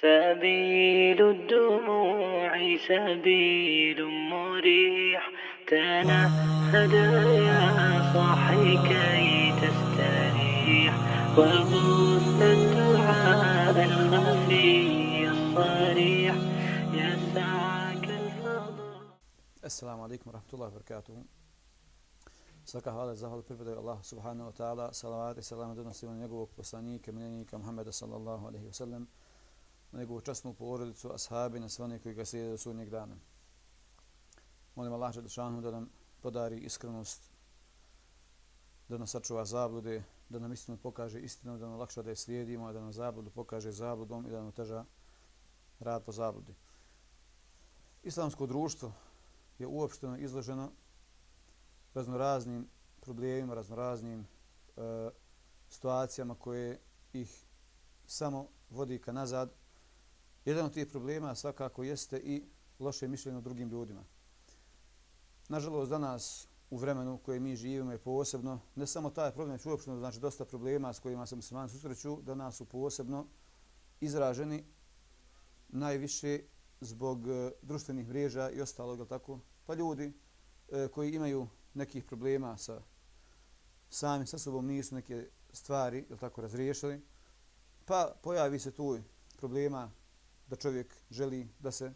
سبيل الدموع سبيل مريح تنهد يا صاحي كي تستريح وغص الدعاء الخفي الصريح يسعك الفضل alaikum wa rahmatullahi wa barakatuhu. Svaka hvala i zahvala pripadaju Allah subhanahu wa ta'ala. Salavat i salam donosimo na njegovog poslanika, miljenika Muhammeda sallallahu alaihi wa sallam, na njegovu časnu porodicu, ashabi, na sve one koji ga slijede do sudnjeg dana. Molim Allah Želešanu da nam podari iskrenost, da nas sačuva zablude, da nam istinu pokaže istinu, da nam lakša da je slijedimo, da nam zabludu pokaže zabludom i da nam teža rad po zabludi. Islamsko društvo je uopšteno izloženo raznoraznim problemima, raznoraznim e, situacijama koje ih samo vodi ka nazad. Jedan od tih problema svakako jeste i loše mišljenje o drugim ljudima. Nažalost, danas u vremenu koje mi živimo je posebno, ne samo taj problem, već uopšteno, znači dosta problema s kojima se muslimani susreću, danas su posebno izraženi najviše zbog e, društvenih mreža i ostalog, tako? Pa ljudi e, koji imaju nekih problema sa sami sa sobom nisu neke stvari, jel tako, razriješili, pa pojavi se tu problema da čovjek želi da se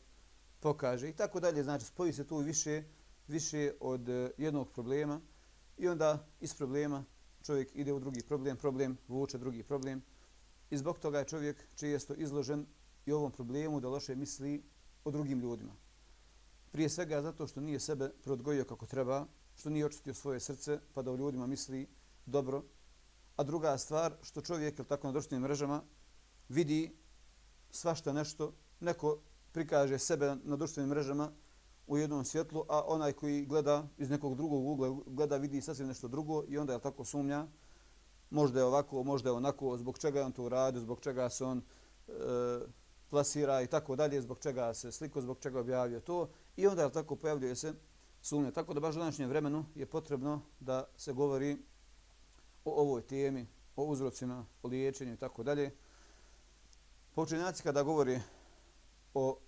pokaže i tako dalje. Znači, spoji se tu više, više od e, jednog problema i onda iz problema čovjek ide u drugi problem, problem vuče drugi problem i zbog toga je čovjek često izložen i ovom problemu da loše misli o drugim ljudima. Prije svega zato što nije sebe prodgojio kako treba, što nije očistio svoje srce pa da o ljudima misli dobro. A druga stvar, što čovjek, ili tako na društvenim mrežama, vidi svašta nešto, neko prikaže sebe na društvenim mrežama u jednom svjetlu, a onaj koji gleda iz nekog drugog ugla, gleda, vidi sasvim nešto drugo i onda je tako sumnja, možda je ovako, možda je onako, zbog čega je on to uradio, zbog čega se on e, plasira i tako dalje, zbog čega se sliko, zbog čega objavio to i onda je tako pojavljuje se sumnja. Tako da baš u današnjem vremenu je potrebno da se govori o ovoj temi, o uzrocima, o liječenju i tako dalje. Pa Počinjaci kada govori o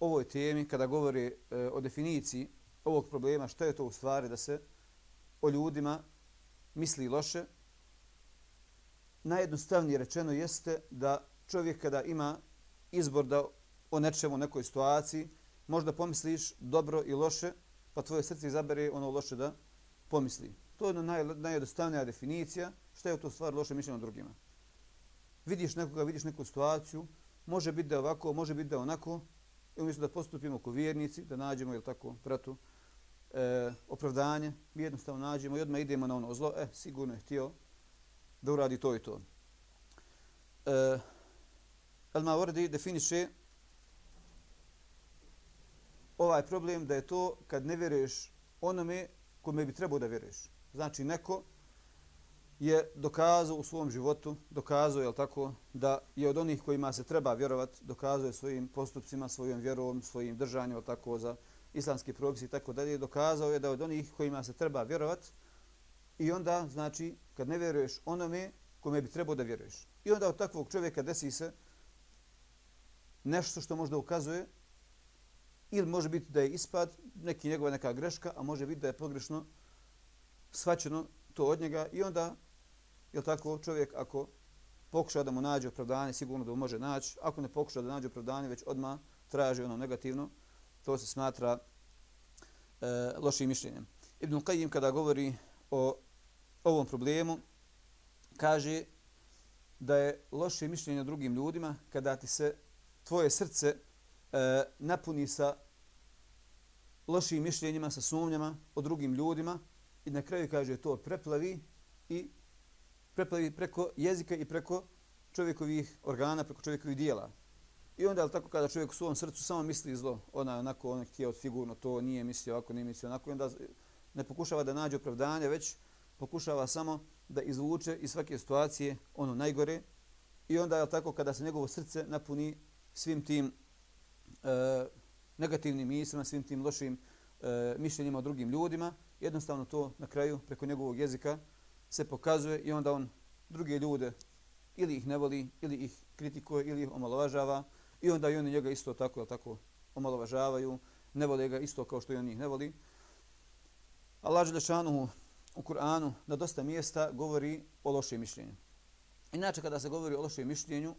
ovoj temi, kada govori e, o definiciji ovog problema, što je to u stvari da se o ljudima misli loše, najjednostavnije rečeno jeste da čovjek kada ima izbor da o nečemu, nekoj situaciji, možda pomisliš dobro i loše, pa tvoje srce izabere ono loše da pomisli. To je naj, najjednostavnija definicija što je to stvar loše mišljenje o drugima. Vidiš nekoga, vidiš neku situaciju, može biti da ovako, može biti da onako, i umjesto da postupimo ko vjernici, da nađemo, jel tako, pratu, e, opravdanje, mi jednostavno nađemo i odmah idemo na ono zlo, e, sigurno je htio da uradi to i to. E, Al-Mawardi definiše ovaj problem da je to kad ne vjeruješ onome kome bi trebao da vjeruješ. Znači neko je dokazao u svom životu, dokazao je tako da je od onih kojima se treba vjerovat, dokazuje svojim postupcima, svojim vjerom, svojim držanjem, tako za islamski propis i tako dalje, dokazao je da od onih kojima se treba vjerovat i onda, znači, kad ne vjeruješ onome kome bi trebao da vjeruješ. I onda od takvog čovjeka desi se nešto što možda ukazuje ili može biti da je ispad, neki njegova neka greška, a može biti da je pogrešno svačeno to od njega i onda, je tako, čovjek ako pokuša da mu nađe opravdanje, sigurno da mu može naći, ako ne pokuša da nađe opravdanje, već odma traži ono negativno, to se smatra e, lošim mišljenjem. Ibn Qayyim kada govori o ovom problemu, kaže da je loše mišljenje o drugim ljudima kada ti se tvoje srce e, napuni sa lošim mišljenjima, sa sumnjama o drugim ljudima i na kraju kaže to preplavi i preplavi preko jezika i preko čovjekovih organa, preko čovjekovih dijela. I onda je tako kada čovjek u svom srcu samo misli zlo, ona onako on htio sigurno to nije mislio ovako, nije mislio onako, onda ne pokušava da nađe opravdanje, već pokušava samo da izvuče iz svake situacije ono najgore i onda je tako kada se njegovo srce napuni svim tim e, negativnim mislima, svim tim lošim e, mišljenjima o drugim ljudima, jednostavno to na kraju preko njegovog jezika se pokazuje i onda on druge ljude ili ih ne voli, ili ih kritikuje, ili ih omalovažava, i onda i oni njega isto tako, tako omalovažavaju, ne vole ga isto kao što i on njih ne voli. Allah Želešanu u Kur'anu na dosta mjesta govori o lošem mišljenju. Inače, kada se govori o lošem mišljenju,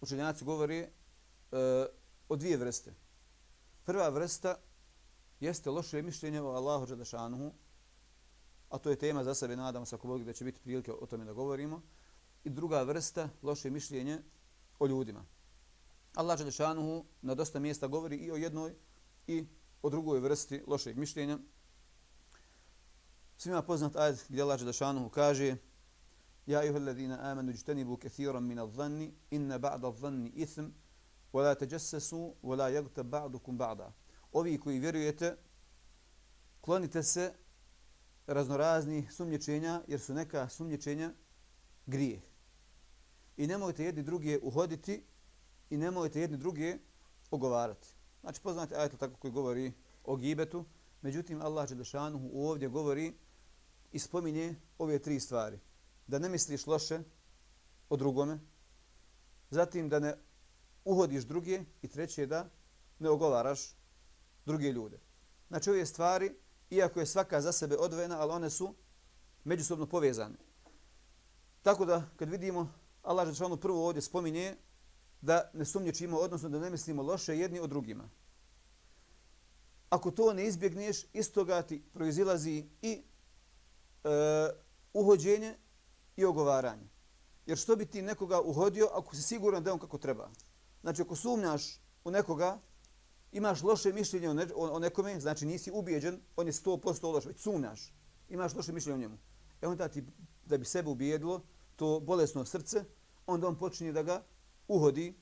učenjaci govori e, o dvije vrste. Prva vrsta jeste loše mišljenje o Allahu Želešanu, a to je tema za sebe, nadamo se ako Bog da će biti prilike o tome da govorimo. I druga vrsta, loše mišljenje o ljudima. Allah Đelešanuhu na dosta mjesta govori i o jednoj i o drugoj vrsti lošeg mišljenja. Svima poznat ajed gdje Allah Đelešanuhu kaže Ja ih alladhina amanu jtanibu kathiran min adh-dhanni inna ba'da adh-dhanni ithm wa la tajassasu wa la yaghtab ba'dukum ba'da. Ovi koji vjerujete klonite se raznoraznih sumnječenja jer su neka sumnječenja grijeh. I nemojte jedni druge uhoditi i nemojte jedni druge ogovarati. Znači poznate ajet tako koji govori o gibetu, međutim Allah Đelešanuhu ovdje govori i spominje ove tri stvari. Da ne misliš loše o drugome, zatim da ne uhodiš druge i treće da ne ogovaraš druge ljude. Znači ove stvari, iako je svaka za sebe odvojena, ali one su međusobno povezane. Tako da kad vidimo Allah Žešanu ono prvo ovdje spominje da ne sumnječimo, odnosno da ne mislimo loše jedni od drugima. Ako to ne izbjegneš, iz toga ti proizilazi i e, uhođenje i ogovaranje. Jer što bi ti nekoga uhodio ako si siguran da je on kako treba? Znači, ako sumnjaš u nekoga, imaš loše mišljenje o, ne, o, nekome, znači nisi ubijeđen, on je 100% loš, već sumnjaš, imaš loše mišljenje o njemu. E onda ti, da bi sebe ubijedilo, to bolesno srce, onda on počinje da ga uhodi,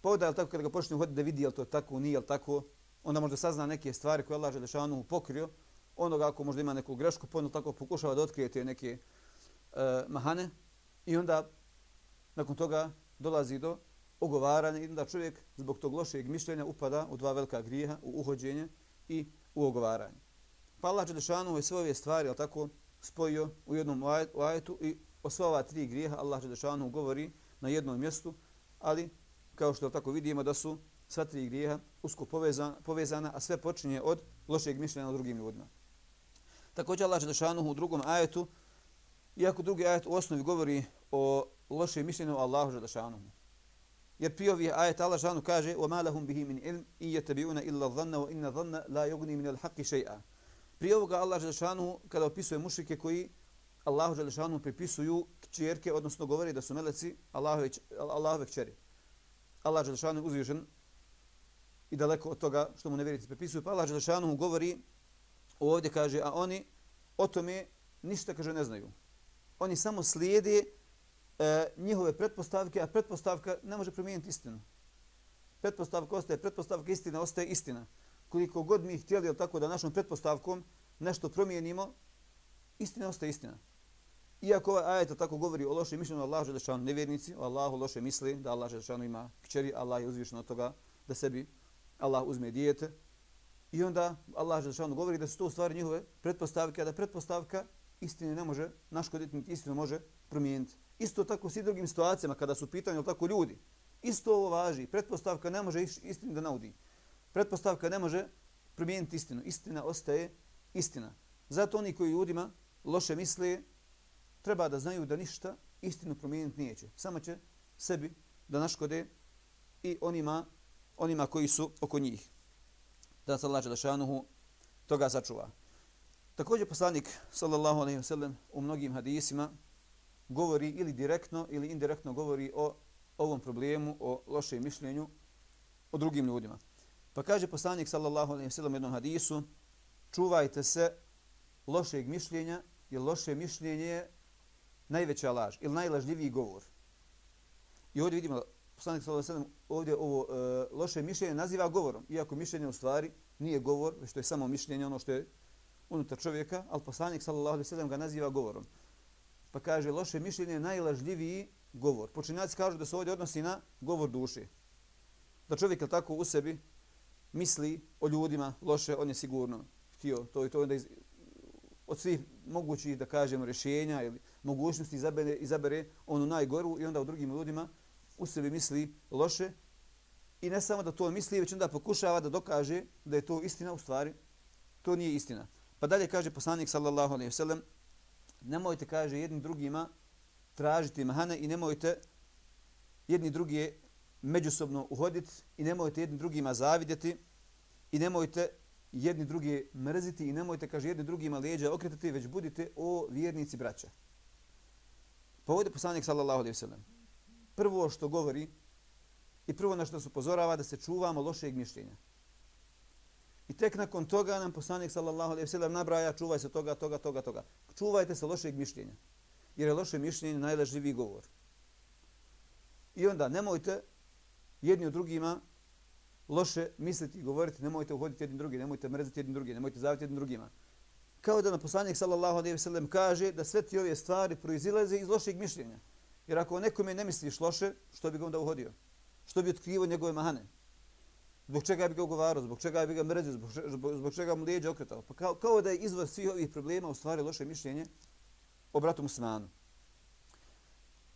pa onda tako kada ga počne uhoditi da vidi je to tako, nije li tako, onda možda sazna neke stvari koje Allah Želešanu pokrio, onoga ako možda ima neku grešku, pa ono tako pokušava da otkrije te neke uh, mahane. I onda nakon toga dolazi do ogovaranje i onda čovjek zbog tog lošeg mišljenja upada u dva velika grijeha, u uhođenje i u ogovaranje. Pa Allah Đelešanu je sve ove stvari ali tako spojio u jednom ajetu i o sva ova tri grijeha Allah Đelešanu govori na jednom mjestu, ali kao što tako vidimo da su sva tri grijeha usko povezana, povezana, a sve počinje od lošeg mišljenja o drugim ljudima. Također Allah Đelešanu u drugom ajetu, iako drugi ajet u osnovi govori o lošem mišljenju Allahu Đelešanu, Jer prije ovih ajet Allah Želešanuhu kaže وَمَا لَهُمْ بِهِ مِنْ إِلْمِ إِيَّ تَبِعُونَ إِلَّا الظَّنَّ وَإِنَّ الظَّنَّ لَا يُغْنِي مِنَ الْحَقِّ شَيْئًا Prije ovoga Allah Želešanuhu kada opisuje mušike koji Allahu Želešanuhu pripisuju kćerke, odnosno govori da su meleci Allahove, Allahove kćeri. Allah Želešanuhu uzvišen i daleko od toga što mu nevjernici prepisuju. Pa Allah Želešanuhu govori ovdje kaže, a oni o tome ništa kaže ne znaju. Oni samo slijede e, njihove pretpostavke, a pretpostavka ne može promijeniti istinu. Pretpostavka ostaje, pretpostavka istina ostaje istina. Koliko god mi htjeli tako da našom pretpostavkom nešto promijenimo, istina ostaje istina. Iako ovaj ajet tako govori o lošem mišljenju Allahu Želešanu nevjernici, o Allahu loše misli, da Allah Želešanu ima kćeri, Allah je uzvišen od toga da sebi Allah uzme dijete. I onda Allah Želešanu govori da su to stvari njihove pretpostavke, a da pretpostavka istine ne može naškoditi, niti istinu može promijeniti. Isto tako s i drugim situacijama kada su pitanje tako ljudi. Isto ovo važi. Pretpostavka ne može istini da naudi. Pretpostavka ne može promijeniti istinu. Istina ostaje istina. Zato oni koji ljudima loše misle, treba da znaju da ništa istinu promijeniti neće. Samo će sebi da naškode i onima onima koji su oko njih. Da se Allah Želešanuhu toga sačuva. Također poslanik sallallahu alaihi wa sallam u mnogim hadisima govori ili direktno ili indirektno govori o ovom problemu, o lošem mišljenju o drugim ljudima. Pa kaže poslanik sallallahu alejhi ve sellem u jednom hadisu čuvajte se lošeg mišljenja jer loše mišljenje je najveća laž ili najlažljiviji govor. I ovdje vidimo poslanik sallallahu alejhi ve sellem ovdje ovo e, loše mišljenje naziva govorom, iako mišljenje u stvari nije govor, već to je samo mišljenje ono što je unutar čovjeka, al poslanik sallallahu alejhi ve sellem ga naziva govorom. Pa kaže loše mišljenje je najlažljiviji govor. Počinjaci kažu da se ovdje odnosi na govor duše. Da čovjek je tako u sebi misli o ljudima loše, on je sigurno htio to i to onda iz, od svih mogućih, da kažemo, rješenja ili mogućnosti izabere, izabere onu najgoru i onda u drugim ljudima u sebi misli loše i ne samo da to misli, već onda pokušava da dokaže da je to istina u stvari. To nije istina. Pa dalje kaže poslanik sallallahu alejhi ve sellem nemojte, kaže, jedni drugima tražiti mahane i nemojte jedni drugi međusobno uhoditi i nemojte jedni drugima zavidjeti i nemojte jedni drugi mrziti i nemojte, kaže, jedni drugima leđa okretati, već budite o vjernici braća. Pa ovdje poslanik sallallahu alaihi sallam prvo što govori i prvo na što se upozorava da se čuvamo lošeg mišljenja. I tek nakon toga nam poslanik sallallahu alejhi ve sellem nabraja čuvaj se toga, toga, toga, toga. Čuvajte se lošeg mišljenja. Jer je loše mišljenje najlažljiviji govor. I onda nemojte jedni od drugima loše misliti i govoriti, nemojte uhoditi jedni drugi, nemojte mrziti jedni drugi, nemojte zaviti jedni drugima. Kao da na poslanik sallallahu alejhi ve sellem kaže da sve ti ove stvari proizilaze iz lošeg mišljenja. Jer ako nekome ne misliš loše, što bi ga onda uhodio? Što bi otkrivo njegove mahane? Zbog čega bi ga ugovarao, zbog čega bi ga mrezio, zbog, zbog, zbog čega mu lijeđe okretao. Pa kao, kao da je izvor svih ovih problema u stvari loše mišljenje o bratu muslimanu.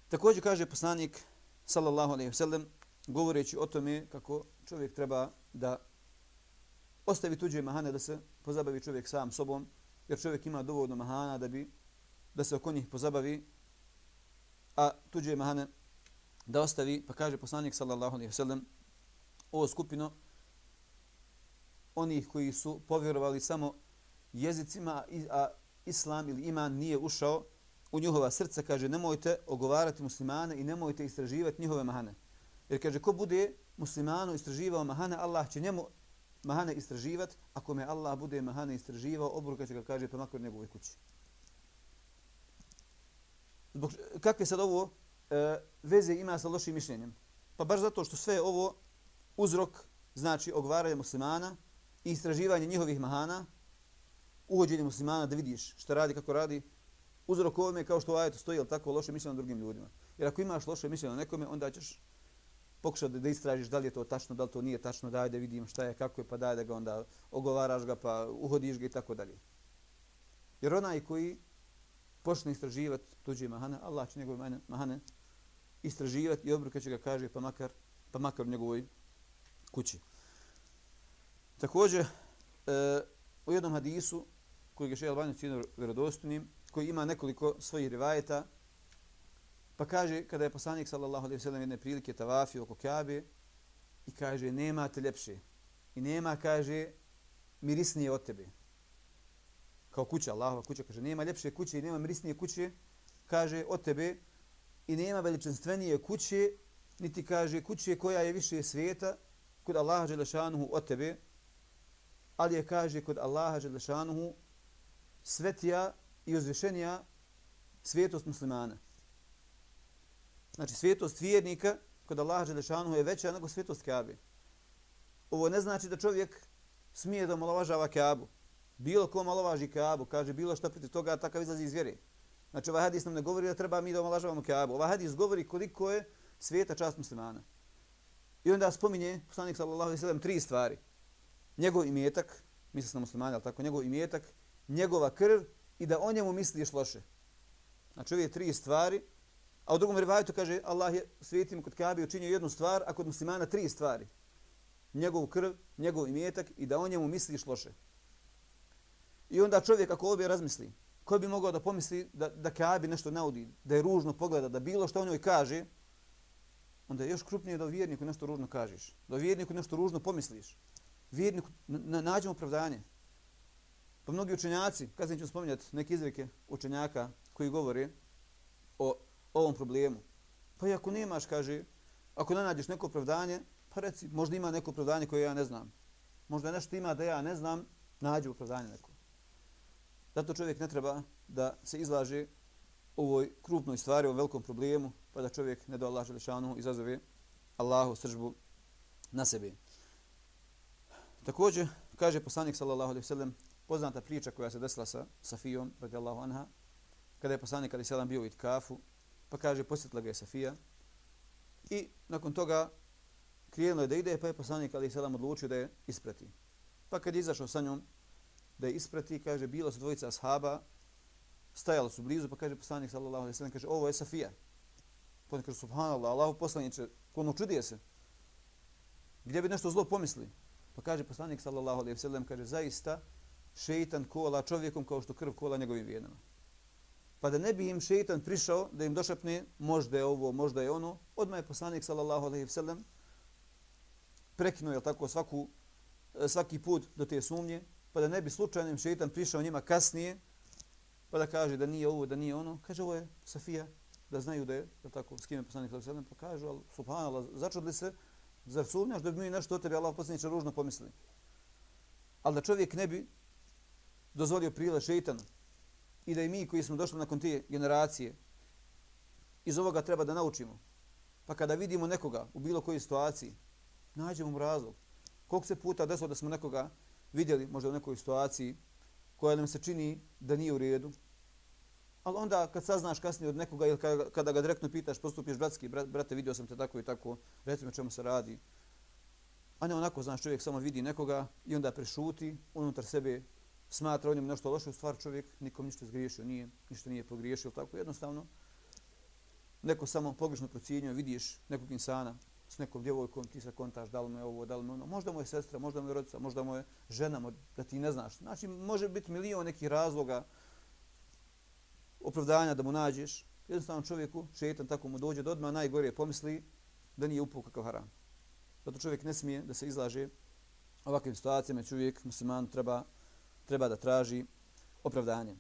Također kaže poslanik, sallallahu alaihi wasallam, govoreći o tome kako čovjek treba da ostavi tuđe mahane, da se pozabavi čovjek sam sobom, jer čovjek ima dovoljno mahana da bi da se oko njih pozabavi, a tuđe mahane da ostavi, pa kaže poslanik, sallallahu alaihi wasallam, ovo skupino onih koji su povjerovali samo jezicima, a islam ili iman nije ušao u njihova srca, kaže nemojte ogovarati muslimane i nemojte istraživati njihove mahane. Jer kaže ko bude muslimanu istraživao mahane, Allah će njemu mahane istraživati, ako me Allah bude mahane istraživao, obruka će ga kaže pa makar njegovoj kući. Zbog, kakve sad ovo e, veze ima sa lošim mišljenjem? Pa baš zato što sve ovo uzrok znači ogovaranje muslimana i istraživanje njihovih mahana, uhođenje muslimana da vidiš šta radi, kako radi, uzrok ovome kao što u ajetu stoji, ali tako loše mišljenje na drugim ljudima. Jer ako imaš loše mišljenje na nekome, onda ćeš pokušati da istražiš da li je to tačno, da li to nije tačno, daj da vidim šta je, kako je, pa daj da ga onda ogovaraš ga, pa uhodiš ga i tako dalje. Jer onaj koji počne istraživati tuđe mahane, Allah će njegove mahane istraživati i obruka će ga kaže pa makar, pa makar u njegovoj kući. Također, e, u jednom hadisu, koji je šeha Albani cijeno vjerodostunim, koji ima nekoliko svojih rivajeta, pa kaže, kada je poslanik sallallahu alaihi sallam jedne prilike tavafio oko Kjabe, i kaže, nema te ljepše. I nema, kaže, mirisnije od tebe. Kao kuća, Allahova kuća, kaže, nema ljepše kuće i nema mirisnije kuće, kaže, od tebe. I nema veličanstvenije kuće, niti kaže, kuće koja je više svijeta, kod Allaha Đelešanuhu od tebe, ali je kaže kod Allaha Đelešanuhu svetija i uzvišenija svijetost muslimana. Znači svijetost vjernika kod Allaha Đelešanuhu je veća nego svijetost Kabe. Ovo ne znači da čovjek smije da malovažava Kabu. Bilo ko malovaži Kabu, kaže bilo što protiv toga, takav izlazi iz vjere. Znači ovaj hadis nam ne govori da treba mi da omalažavamo Kabu. Ovaj hadis govori koliko je svijeta čast muslimana. I onda spominje poslanik sallallahu alejhi ve sellem tri stvari. Njegov imetak, misli se na muslimane, al tako, njegov imetak, njegova krv i da o njemu misliš loše. Znači ove tri stvari, a u drugom rivajetu kaže Allah je svetim kod Kabe učinio jednu stvar, a kod muslimana tri stvari. Njegov krv, njegov imetak i da o njemu misliš loše. I onda čovjek ako obje razmisli, ko bi mogao da pomisli da, da Kabe nešto naudi, da je ružno pogleda, da bilo što o njoj kaže, onda je još krupnije da vjerniku nešto ružno kažeš. Da vjerniku nešto ružno pomisliš. Vjerniku na, nađemo opravdanje. Pa mnogi učenjaci, kad ću spominjati neke izreke učenjaka koji govore o ovom problemu. Pa i ako nemaš, kaže, ako ne nađeš neko opravdanje, pa reci, možda ima neko opravdanje koje ja ne znam. Možda nešto ima da ja ne znam, nađu opravdanje neko. Zato čovjek ne treba da se izlaže ovoj krupnoj stvari, ovom velikom problemu, pa da čovjek ne do Allah Želešanu izazove Allahu sržbu na sebi. Također, kaže poslanik sallallahu alaihi sallam, poznata priča koja se desila sa Safijom, radijallahu anha, kada je poslanik alaihi sallam bio u itkafu, pa kaže, posjetila ga je Safija, i nakon toga krijenuo je da ide, pa je poslanik alaihi sallam odlučio da je isprati. Pa kad je izašao sa njom da je isprati, kaže, bilo su dvojica ashaba, stajali su blizu, pa kaže poslanik sallallahu alejhi ve sellem kaže ovo je Safija. Pa kaže subhanallah, Allahu poslanice, ko no čudije se. gdje bi nešto zlo pomisli. Pa kaže poslanik sallallahu alejhi ve sellem kaže zaista šejtan kola čovjekom kao što krv kola njegovim venama. Pa da ne bi im šejtan prišao da im došapne možda je ovo, možda je ono, odmah je poslanik sallallahu alejhi ve sellem prekinuo je tako svaku svaki put do te sumnje, pa da ne bi slučajno im šejtan prišao njima kasnije pa da kaže da nije ovo, da nije ono, kaže ovo je Safija, da znaju da je, da tako, s kime poslanik sallallahu alejhi ve pa kažu, al subhanallah, začudili se, zar sumnjaš da bi mi nešto o tebi Allah poslaniče ružno pomislili? Al da čovjek ne bi dozvolio prile šejtana i da i mi koji smo došli nakon te generacije iz ovoga treba da naučimo. Pa kada vidimo nekoga u bilo kojoj situaciji, nađemo mu razlog. Koliko se puta desilo da smo nekoga vidjeli možda u nekoj situaciji koja nam se čini da nije u redu, ali onda kad saznaš kasnije od nekoga ili kada ga direktno pitaš, postupiš bratski, brate, vidio sam te tako i tako, reci mi čemu se radi. A ne onako, znaš, čovjek samo vidi nekoga i onda prešuti, unutar sebe smatra o njemu nešto loše, u stvar čovjek nikom ništa zgriješio, nije, ništa nije pogriješio, tako jednostavno. Neko samo pogrešno procijenio, vidiš nekog insana s nekom djevojkom, ti se kontaš da li mu je ovo, da li mu je ono. Možda mu je sestra, možda mu je rodica, možda mu je žena, da ti ne znaš. Znači, može biti milion nekih razloga opravdanja da mu nađeš. Jednostavno čovjeku, šetan tako mu dođe do odmah, najgore pomisli da nije upao kakav haram. Zato čovjek ne smije da se izlaže ovakvim situacijama. Čovjek, musliman, treba, treba da traži opravdanje.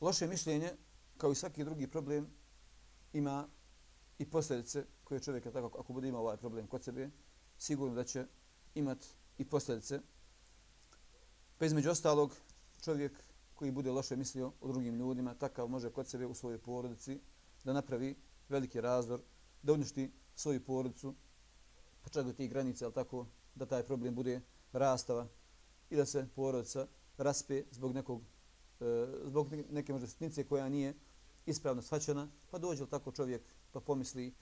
Loše mišljenje, kao i svaki drugi problem, ima i posljedice koje čovjek, tako, ako bude imao ovaj problem kod sebe, sigurno da će imat i posljedice. Pa između ostalog, čovjek koji bude loše mislio o drugim ljudima, takav može kod sebe u svojoj porodici da napravi veliki razdor, da uništi svoju porodicu, pa čak do tih granice, ali tako, da taj problem bude rastava i da se porodica raspe zbog nekog, e, zbog neke možda sitnice koja nije ispravno shvaćena, pa dođe li tako čovjek pa pomisli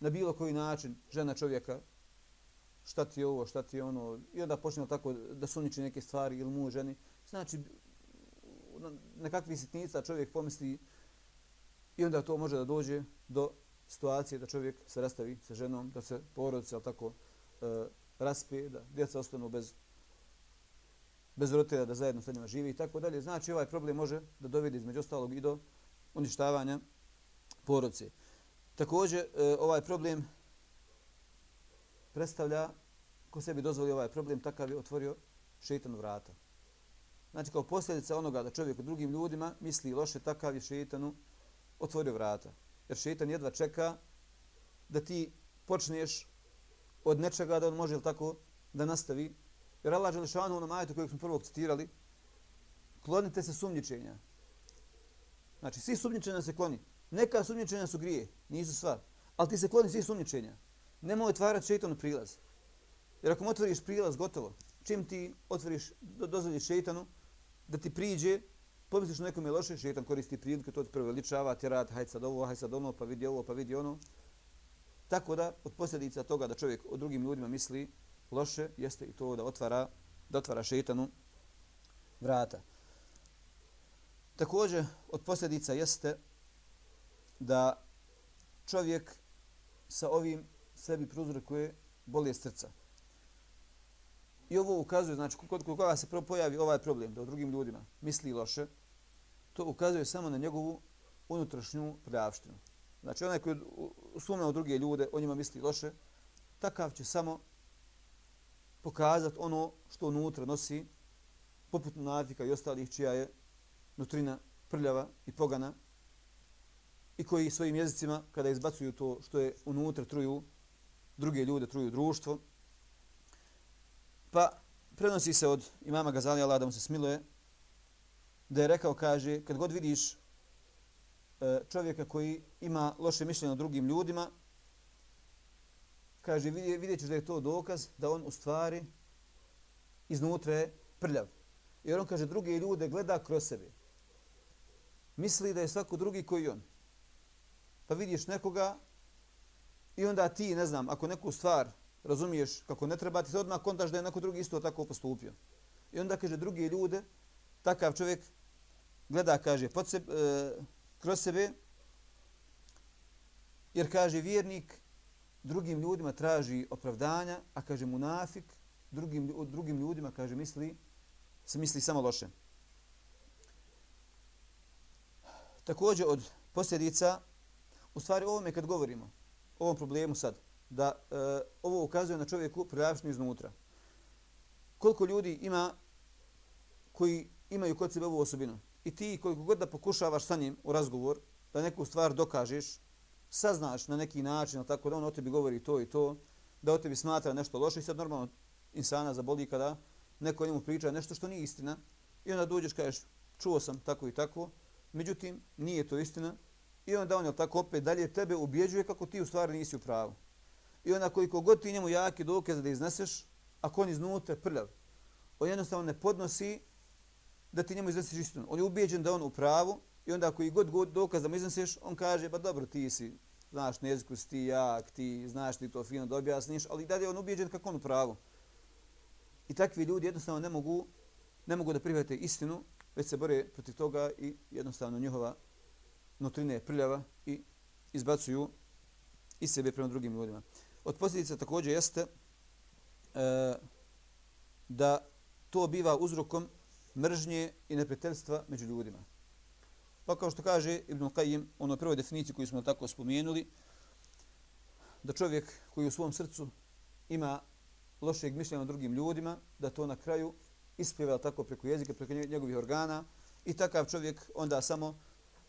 na bilo koji način žena čovjeka šta ti je ovo, šta ti je ono, i onda počne tako da suniči neke stvari ili mu ženi, znači na kakvi sitnica čovjek pomisli i onda to može da dođe do situacije da čovjek se rastavi sa ženom, da se porodice tako e, raspe, da djeca ostanu bez bez roditelja da zajedno sa njima živi i tako dalje. Znači ovaj problem može da dovede između ostalog i do uništavanja porodice. Također e, ovaj problem predstavlja ko sebi dozvoli ovaj problem, takav je otvorio šeitanu vrata. Znači kao posljedica onoga da čovjek u drugim ljudima misli loše, takav je šeitanu otvorio vrata. Jer šeitan jedva čeka da ti počneš od nečega da on može tako da nastavi. Jer Allah Želešanu ono majetu kojeg smo prvog citirali, klonite se sumnjičenja. Znači, svi sumnjičenja se kloni. Neka sumnjičenja su grije, nisu sva. Ali ti se kloni svi sumnjičenja. Nemoj otvarati šeitanu prilaz. Jer ako mu otvoriš prilaz, gotovo. Čim ti otvoriš, do, dozvoliš šeitanu, da ti priđe, pomisliš na nekom je loše, šeitan koristi prilike, to ti preveličava, ti rad, hajde sad ovo, hajde sad ono, pa vidi ovo, pa vidi ono. Tako da, od posljedica toga da čovjek o drugim ljudima misli loše, jeste i to da otvara, da otvara šeitanu vrata. Također, od posljedica jeste da čovjek sa ovim sebi pruzrokuje bolje srca. I ovo ukazuje, znači, kod koga se pojavi ovaj problem, da u drugim ljudima misli loše, to ukazuje samo na njegovu unutrašnju prljavštinu. Znači, onaj koji sumna u druge ljude, o njima misli loše, takav će samo pokazati ono što unutra nosi, poput navika i ostalih čija je nutrina prljava i pogana i koji svojim jezicima, kada izbacuju to što je unutra, truju druge ljude, truju društvo, Pa prenosi se od imama Gazali, Allah da mu se smiluje, da je rekao, kaže, kad god vidiš e, čovjeka koji ima loše mišljenje o drugim ljudima, kaže, vidjet ćeš da je to dokaz da on u stvari iznutra je prljav. Jer on kaže, druge ljude gleda kroz sebe. Misli da je svako drugi koji on. Pa vidiš nekoga i onda ti, ne znam, ako neku stvar razumiješ kako ne treba, ti se odmah kontaš da je neko drugi isto tako postupio. I onda kaže drugi ljude, takav čovjek gleda, kaže, pod sebe, e, kroz sebe Jer kaže vjernik drugim ljudima traži opravdanja, a kaže munafik drugim, drugim ljudima kaže misli se misli samo loše. Također od posljedica, u stvari ovome kad govorimo, o ovom problemu sad, da e, ovo ukazuje na čovjeku prljavšnju iznutra. Koliko ljudi ima koji imaju kod sebe ovu osobinu i ti koliko god da pokušavaš sa njim u razgovor, da neku stvar dokažeš, saznaš na neki način, tako da on o tebi govori to i to, da o tebi smatra nešto loše i sad normalno insana zaboli kada neko njemu priča nešto što nije istina i onda dođeš kažeš čuo sam tako i tako, međutim nije to istina i onda on je tako opet dalje tebe ubjeđuje kako ti u stvari nisi u pravu. I onda koliko god ti njemu jaki dokaze da izneseš, ako on iznutra prljav, on jednostavno ne podnosi da ti njemu izneseš istinu. On je ubijeđen da on u pravu i onda ako i god, god dokaz da mu izneseš, on kaže, pa dobro, ti si, znaš, na jeziku si ti jak, ti znaš ti to fino da objasniš, ali dalje on ubijeđen kako on u pravu. I takvi ljudi jednostavno ne mogu, ne mogu da prihvate istinu, već se bore protiv toga i jednostavno njihova nutrina je prljava i izbacuju iz sebe prema drugim ljudima. Od posljedica također jeste e, da to biva uzrokom mržnje i neprijateljstva među ljudima. Pa kao što kaže Ibn Qayyim, ono prvoj definiciji koju smo tako spomenuli, da čovjek koji u svom srcu ima lošeg mišljenja o drugim ljudima, da to na kraju ispjeva tako preko jezika, preko njegovih organa i takav čovjek onda samo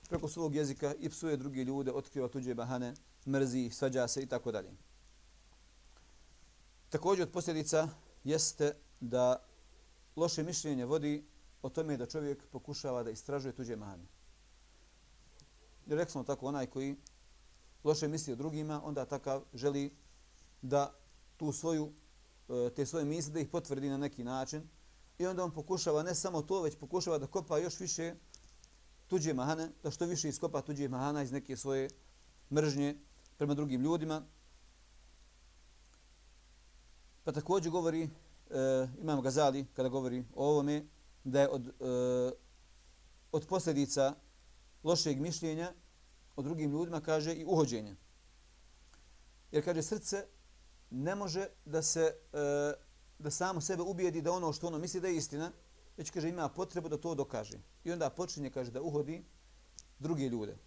preko svog jezika i psuje druge ljude, otkriva tuđe bahane, mrzi, svađa se i tako dalje. Također od posljedica jeste da loše mišljenje vodi o tome da čovjek pokušava da istražuje tuđe mahane. Jer rekli smo tako, onaj koji loše misli o drugima, onda takav želi da tu svoju, e, te svoje misli da ih potvrdi na neki način i onda on pokušava ne samo to, već pokušava da kopa još više tuđe mahane, da što više iskopa tuđe mahana iz neke svoje mržnje prema drugim ljudima. Pa također govori, e, imam Gazali, kada govori o ovome, da je od, e, od posljedica lošeg mišljenja o drugim ljudima, kaže, i uhođenje. Jer, kaže, srce ne može da se, e, da samo sebe ubijedi da ono što ono misli da je istina, već, kaže, ima potrebu da to dokaže. I onda počinje, kaže, da uhodi druge ljude.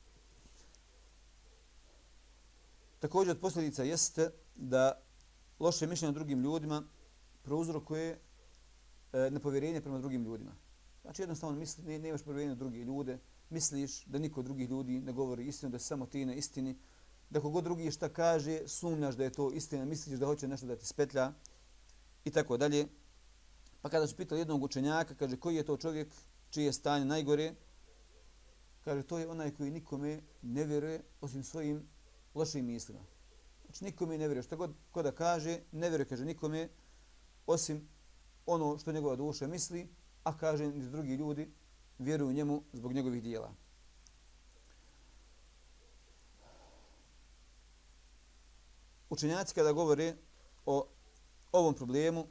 Također od posljedica jeste da loše mišljenje o drugim ljudima prouzrokuje e, nepovjerenje prema drugim ljudima. Znači jednostavno misli, ne, nemaš povjerenje u druge ljude, misliš da niko drugih ljudi ne govori istinu, da samo ti na istini, da kogod drugi šta kaže, sumnjaš da je to istina, misliš da hoće nešto da ti spetlja i tako dalje. Pa kada su pitali jednog učenjaka, kaže koji je to čovjek čije je stanje najgore, kaže to je onaj koji nikome ne vjeruje osim svojim lošim mislima. Znači nikome ne vjeruje. Što god ko da kaže, ne vjeruje, kaže nikome osim ono što njegova duša misli, a kaže ni drugi ljudi vjeruju njemu zbog njegovih dijela. Učenjaci kada govore o ovom problemu,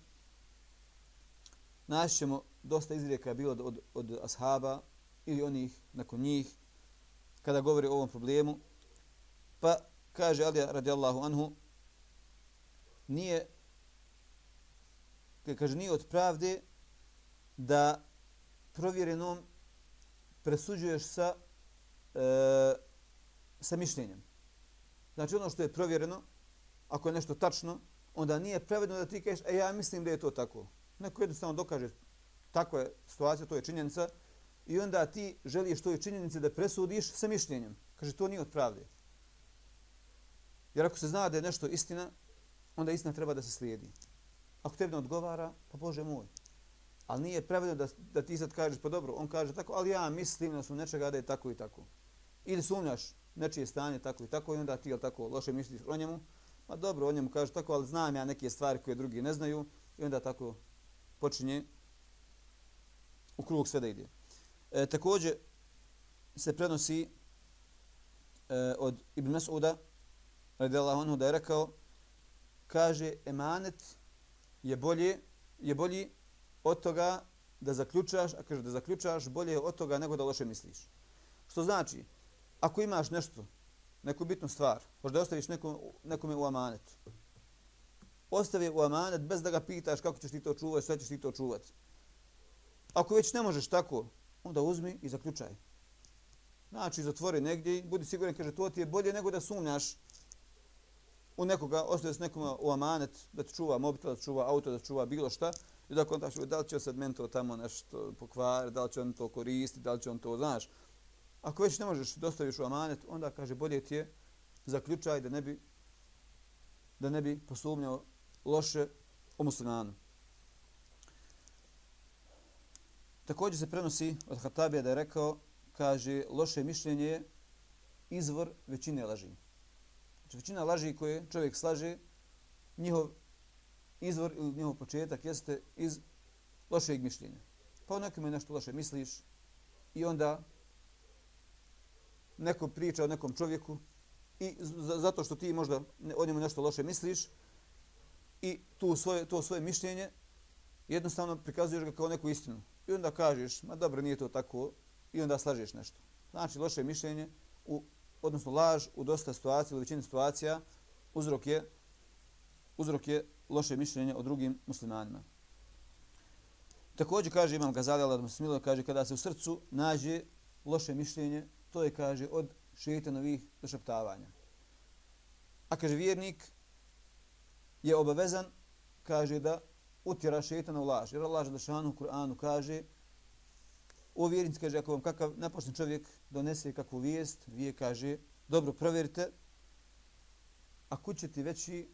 naćemo dosta izrijeka bilo od, od, od ashaba ili onih nakon njih kada govori o ovom problemu. Pa kaže Alija radijallahu anhu nije kaže nije od pravde da provjerenom presuđuješ sa e, sa mišljenjem. Znači ono što je provjereno, ako je nešto tačno, onda nije pravedno da ti kažeš, e ja mislim da je to tako. Neko jednostavno dokaže tako je situacija, to je činjenica, i onda ti želiš toj činjenici da presudiš sa mišljenjem. Kaže, to nije od pravde. Jer ako se zna da je nešto istina, onda istina treba da se slijedi. Ako tebi ne odgovara, pa Bože moj. Ali nije pravedno da, da ti sad kažeš, pa dobro, on kaže tako, ali ja mislim da su nečega da je tako i tako. Ili sumnjaš nečije stanje tako i tako i onda ti, jel tako, loše misliš o njemu, pa dobro, o njemu kaže tako, ali znam ja neke stvari koje drugi ne znaju i onda tako počinje u krug sve da ide. E, također se prenosi e, od Ibn Mas'uda, radijallahu anhu, da je rekao, kaže, emanet je bolje, je bolji od toga da zaključaš, a kaže da zaključaš bolje od toga nego da loše misliš. Što znači, ako imaš nešto neku bitnu stvar, možda ostaviš nekom, nekome u amanet. Ostavi u amanet bez da ga pitaš kako ćeš ti to čuvati, sve ćeš ti to čuvati. Ako već ne možeš tako, onda uzmi i zaključaj. Znači, zatvori negdje i budi siguran, kaže, to ti je bolje nego da sumnjaš u nekoga, ostaje s nekom u amanet, da ti čuva mobitel, da ti čuva auto, da ti čuva bilo šta, i da kontaš, da li će sad meni to tamo nešto pokvar, da li će on to koristiti, da li će on to, znaš. Ako već ne možeš dostaviš u amanet, onda kaže, bolje ti je zaključaj da ne bi, da ne bi posumnjao loše o muslimanu. Također se prenosi od Hatabija da je rekao, kaže, loše mišljenje je izvor većine laži. Znači, većina laži koje čovjek slaže, njihov izvor ili njihov početak jeste iz lošeg mišljenja. Pa o nekome nešto loše misliš i onda neko priča o nekom čovjeku i zato što ti možda o njemu nešto loše misliš i tu svoje, to svoje mišljenje jednostavno prikazuješ ga kao neku istinu. I onda kažeš, ma dobro, nije to tako, i onda slažeš nešto. Znači, loše mišljenje, u, odnosno laž u dosta situacija, u većini situacija, uzrok je, uzrok je loše mišljenje o drugim muslimanima. Također kaže Imam Gazali, Allah mu smilo, kaže kada se u srcu nađe loše mišljenje, to je, kaže, od šeitanovih došaptavanja. A kaže, vjernik je obavezan, kaže, da utjera šeitana u laž. Jer Allah da šanu u Kur'anu kaže, o vjernici kaže, ako vam kakav napočni čovjek donese kakvu vijest, vi kaže, dobro, provjerite, a kud će ti veći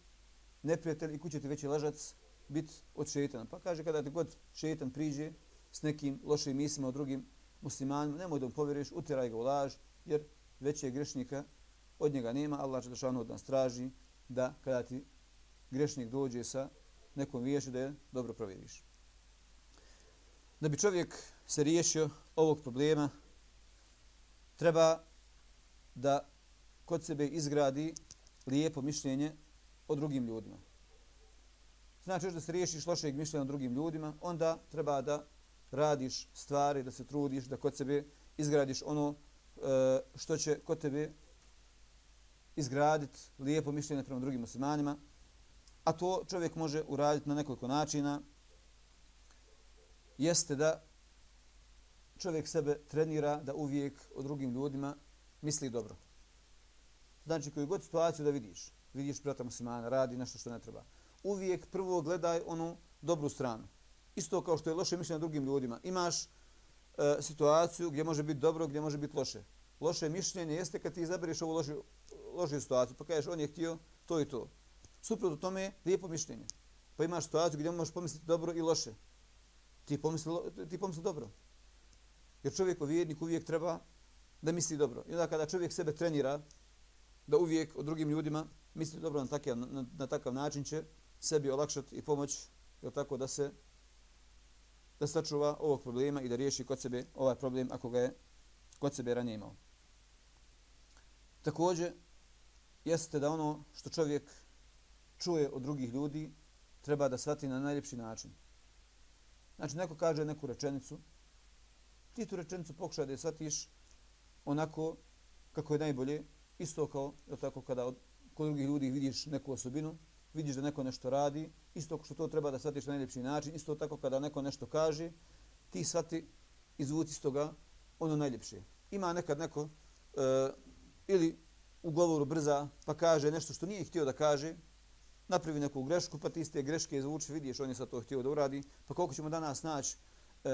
neprijatelj i kud će ti veći lažac biti od šeitana. Pa kaže, kada ti god šeitan priđe s nekim lošim mislima o drugim muslimanima, nemoj da mu povjeriš, utjeraj ga u laž, jer veće grešnika od njega nema. Allah će da od nas traži da kada ti grešnik dođe sa nekom viješću da je dobro provjeriš. Da bi čovjek se riješio ovog problema, treba da kod sebe izgradi lijepo mišljenje o drugim ljudima. Znači, da se riješiš lošeg mišljenja o drugim ljudima, onda treba da radiš stvari, da se trudiš, da kod sebe izgradiš ono e, što će kod tebe izgraditi lijepo mišljenje prema drugim muslimanima. A to čovjek može uraditi na nekoliko načina. Jeste da čovjek sebe trenira da uvijek o drugim ljudima misli dobro. Znači, koju god situaciju da vidiš, vidiš brata muslimana, radi nešto što ne treba, uvijek prvo gledaj onu dobru stranu. Isto kao što je loše mišljenje na drugim ljudima. Imaš e, situaciju gdje može biti dobro, gdje može biti loše. Loše mišljenje jeste kad ti izabereš ovu lošu, lošu situaciju, pa kažeš on je htio to i to. Suprotno tome je lijepo mišljenje. Pa imaš situaciju gdje možeš pomisliti dobro i loše. Ti pomisli, ti pomisli dobro. Jer čovjek o vjernik uvijek treba da misli dobro. I onda kada čovjek sebe trenira da uvijek o drugim ljudima misli dobro na takav, na, na takav način će sebi olakšati i pomoć tako da se da sačuva ovog problema i da riješi kod sebe ovaj problem ako ga je kod sebe ranije imao. Također, jeste da ono što čovjek čuje od drugih ljudi treba da shvati na najljepši način. Znači, neko kaže neku rečenicu, ti tu rečenicu pokušaj da je shvatiš onako kako je najbolje, isto kao je tako kada od, kod drugih ljudi vidiš neku osobinu, vidiš da neko nešto radi, isto kao što to treba da shvatiš na najljepši način, isto tako kada neko nešto kaže, ti shvati izvuci s toga ono najljepše. Ima nekad neko uh, ili u govoru brza pa kaže nešto što nije htio da kaže, napravi neku grešku, pa ti iz te greške izvuči, vidiš on je sad to htio da uradi, pa koliko ćemo danas naći uh,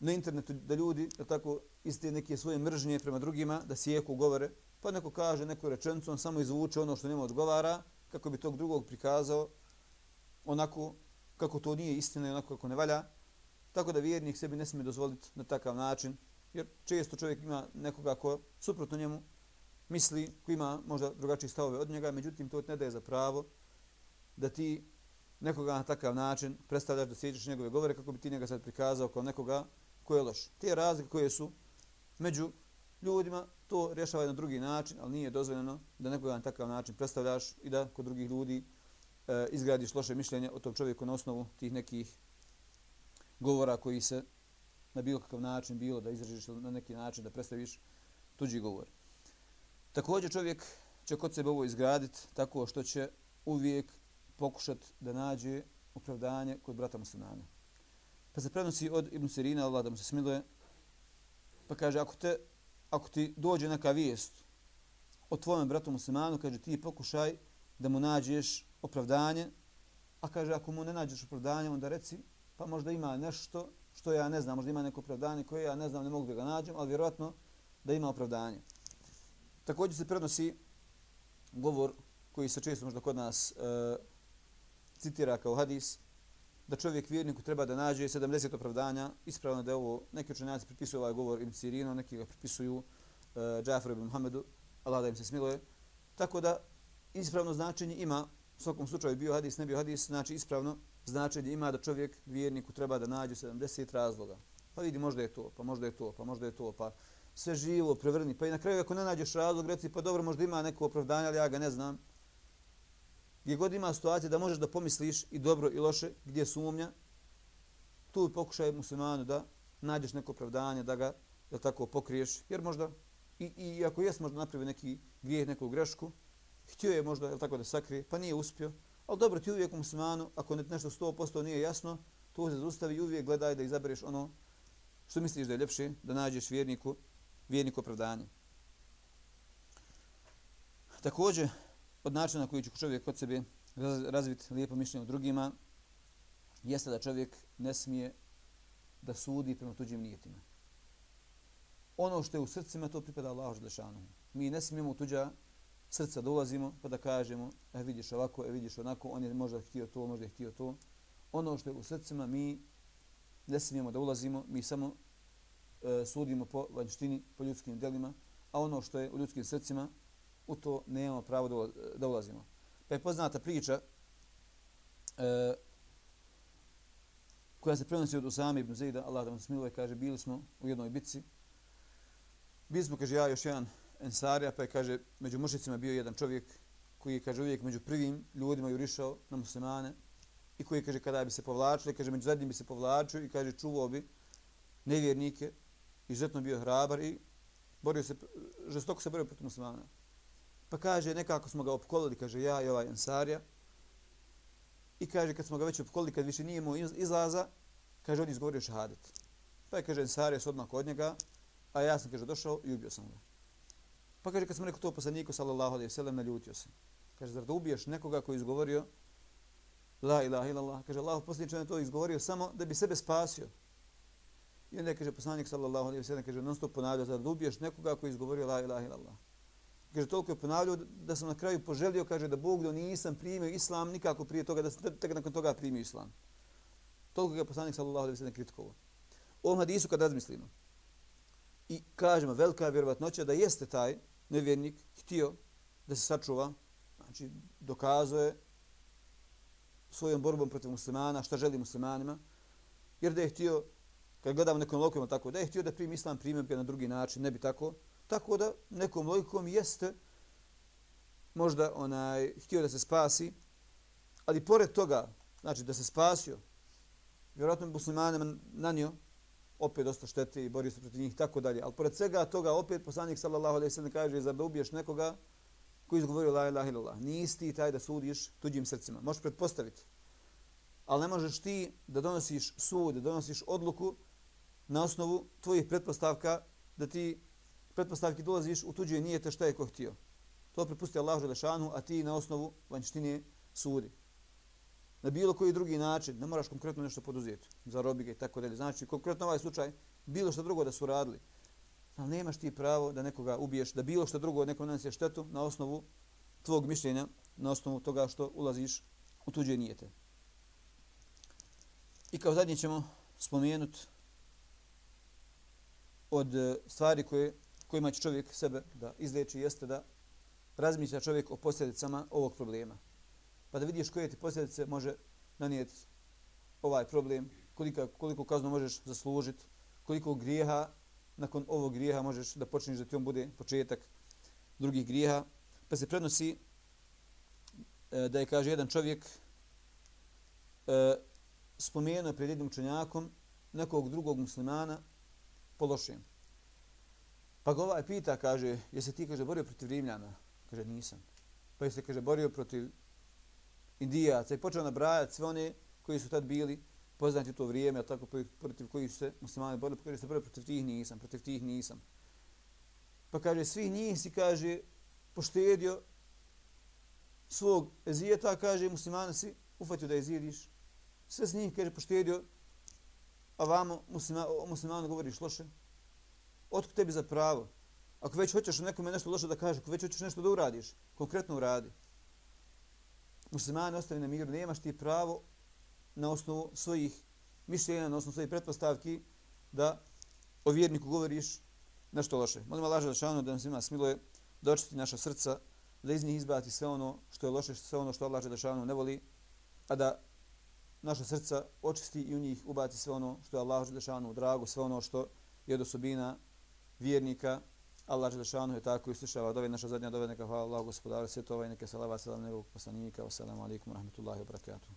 na internetu da ljudi da tako iste neke svoje mržnje prema drugima da sijeku govore, pa neko kaže neku rečenicu, on samo izvuče ono što njemu odgovara, kako bi tog drugog prikazao onako kako to nije istina i onako kako ne valja. Tako da vjernik sebi ne smije dozvoliti na takav način, jer često čovjek ima nekoga ko suprotno njemu misli, ko ima možda drugačije stavove od njega, međutim to ne daje za pravo da ti nekoga na takav način predstavljaš da sjećaš njegove govore kako bi ti njega sad prikazao kao nekoga ko je loš. Te razlike koje su među ljudima, to rješava na drugi način, ali nije dozvoljeno da nekoga na takav način predstavljaš i da kod drugih ljudi e, izgradiš loše mišljenje o tom čovjeku na osnovu tih nekih govora koji se na bilo kakav način bilo da izražiš na neki način da predstaviš tuđi govor. Također čovjek će kod sebe ovo izgraditi tako što će uvijek pokušat da nađe opravdanje kod brata muslimana. Pa se prenosi od Ibn Sirina, Allah da mu se smiluje, pa kaže, ako, te, ako ti dođe neka vijest o tvojom bratu muslimanu, kaže, ti pokušaj da mu nađeš opravdanje, a kaže, ako mu ne nađeš opravdanje, onda reci, pa možda ima nešto što ja ne znam, možda ima neko opravdanje koje ja ne znam, ne mogu da ga nađem, ali vjerojatno da ima opravdanje. Također se prenosi govor koji se često možda kod nas e, citira kao hadis, da čovjek vjerniku treba da nađe 70 opravdanja, ispravno da je ovo, neki učenjaci pripisuju ovaj govor im Sirino, neki ga pripisuju e, uh, Džafaru ibn Muhammedu, Allah da im se smiluje. Tako da ispravno značenje ima, u svakom slučaju bio hadis, ne bio hadis, znači ispravno značenje ima da čovjek vjerniku treba da nađe 70 razloga. Pa vidi, možda je to, pa možda je to, pa možda je to, pa sve živo, prevrni. Pa i na kraju ako ne nađeš razlog, reci, pa dobro, možda ima neko opravdanje, ali ja ga ne znam. Gdje god ima situacija da možeš da pomisliš i dobro i loše, gdje sumnja, tu pokušaj muslimanu da nađeš neko opravdanje, da ga da tako pokriješ, jer možda, i, i ako jes možda napravi neki grijeh, neku grešku, htio je možda jel tako da sakrije, pa nije uspio, ali dobro ti uvijek muslimanu, ako nešto 100% nije jasno, tu se zaustavi i uvijek gledaj da izabereš ono što misliš da je ljepše, da nađeš vjerniku, vjerniku opravdanje. Također, od načina na koji će čovjek kod sebe razviti lijepo mišljenje o drugima, jeste da čovjek ne smije da sudi prema tuđim nijetima. Ono što je u srcima, to pripada Allahu Želešanu. Mi ne smijemo u tuđa srca dolazimo pa da kažemo, e vidiš ovako, e vidiš onako, on je možda htio to, možda je htio to. Ono što je u srcima, mi ne smijemo da ulazimo, mi samo e, sudimo po vanjštini, po ljudskim delima, a ono što je u ljudskim srcima, u to nemamo pravo da, da ulazimo. Pa je poznata priča e, koja se prenosi od Usame ibn Zida, Allah da vam smiluje, kaže, bili smo u jednoj bitci. Bili smo, kaže, ja još jedan ensarija, pa je, kaže, među mušicima bio jedan čovjek koji je, kaže, uvijek među prvim ljudima jurišao na muslimane i koji, kaže, kada bi se povlačili, kaže, među zadnjim bi se povlačio i, kaže, čuvao bi nevjernike, izuzetno bio hrabar i borio se, žestoko se borio protiv muslimana. Pa kaže, nekako smo ga opkolili, kaže, ja i ovaj Ansarija. I kaže, kad smo ga već opkolili, kad više nije imao izlaza, kaže, on izgovorio šahadet. Pa je, kaže, Ansarija se odmah od njega, a ja sam, kaže, došao i ubio sam ga. Pa kaže, kad sam rekao to poslaniku, sallallahu alaihi sallam, naljutio se. Kaže, zar da ubiješ nekoga koji izgovorio La ilaha illallah. Kaže, Allah posljedniče je to izgovorio samo da bi sebe spasio. I onda je, kaže, poslanik, sallallahu alaihi sallam, kaže, non stop ponavlja, zar da ubiješ nekoga koji izgovorio La ilaha illallah. Kaže, toliko je ponavljao da sam na kraju poželio, kaže, da Bog da nisam primio islam nikako prije toga, da sam tek nakon toga primio islam. Toliko je poslanik sallallahu alaihi sallam kritikovao. O ovom hadisu kad razmislimo i kažemo velika vjerovatnoća da jeste taj nevjernik htio da se sačuva, znači dokazuje svojom borbom protiv muslimana, šta želi muslimanima, jer da je htio, kad gledamo nekom lokom tako, da je htio da primi islam primio na drugi način, ne bi tako, Tako da nekom logikom jeste možda onaj htio da se spasi, ali pored toga, znači da se spasio, vjerojatno muslimanima nanio opet dosta štete i borio se protiv njih tako dalje. Ali pored svega toga opet poslanik sallallahu alejhi ve sellem kaže za da ubiješ nekoga koji izgovorio la ilaha illallah. Nisi ti taj da sudiš tuđim srcima. Možeš pretpostaviti. Ali ne možeš ti da donosiš sud, da donosiš odluku na osnovu tvojih pretpostavka da ti pretpostavki dolaziš u tuđe nijete šta je ko htio. To prepusti Allah Želešanu, a ti na osnovu vanjštine sudi. Na bilo koji drugi način, ne moraš konkretno nešto poduzeti za robike i tako dalje. Znači, konkretno ovaj slučaj, bilo što drugo da su radili. Ali nemaš ti pravo da nekoga ubiješ, da bilo što drugo neko nanese štetu na osnovu tvog mišljenja, na osnovu toga što ulaziš u tuđe nijete. I kao zadnje ćemo spomenuti od eh, stvari koje kojima će čovjek sebe da izleči jeste da razmišlja čovjek o posljedicama ovog problema. Pa da vidiš koje ti posljedice može nanijeti ovaj problem, koliko, koliko kaznu možeš zaslužiti, koliko grijeha nakon ovog grijeha možeš da počneš da ti on bude početak drugih grijeha. Pa se prednosi e, da je, kaže, jedan čovjek e, spomenuo pred jednim učenjakom nekog drugog muslimana po lošem Pa ga ovaj pita, kaže, jesi ti, kaže, borio protiv Rimljana? Kaže, nisam. Pa jesi, kaže, borio protiv Indijaca i počeo nabrajati sve one koji su tad bili poznati u to vrijeme, a tako protiv kojih su se muslimani borili, pa kaže, se borio protiv tih nisam, protiv tih nisam. Pa kaže, svi njih si, kaže, poštedio svog ezijeta, kaže, muslimana si ufatio da ezijediš. Sve s njih, kaže, poštedio, a vamo muslima, muslimanu govoriš loše. Otko tebi za pravo? Ako već hoćeš nekome nešto loše da kažeš, ako već hoćeš nešto da uradiš, konkretno uradi. Muslimani ostavi na miru, nemaš ti pravo na osnovu svojih mišljenja, na osnovu svojih pretpostavki, da o vjerniku govoriš nešto loše. Molim Allah da šanu da nam svima smiluje, da očiti naša srca, da iz njih izbati sve ono što je loše, sve ono što Allah da ne voli, a da naša srca očisti i u njih ubaci sve ono što je Allah da šanu drago, sve ono što je od osobina vjernika. Allah Želešanu je tako i slušava dove naša zadnja dove, neka hvala Allah gospodara svjetova i neke salava salam njegovog poslanika. Wassalamu alaikum wa rahmatullahi wa barakatuh.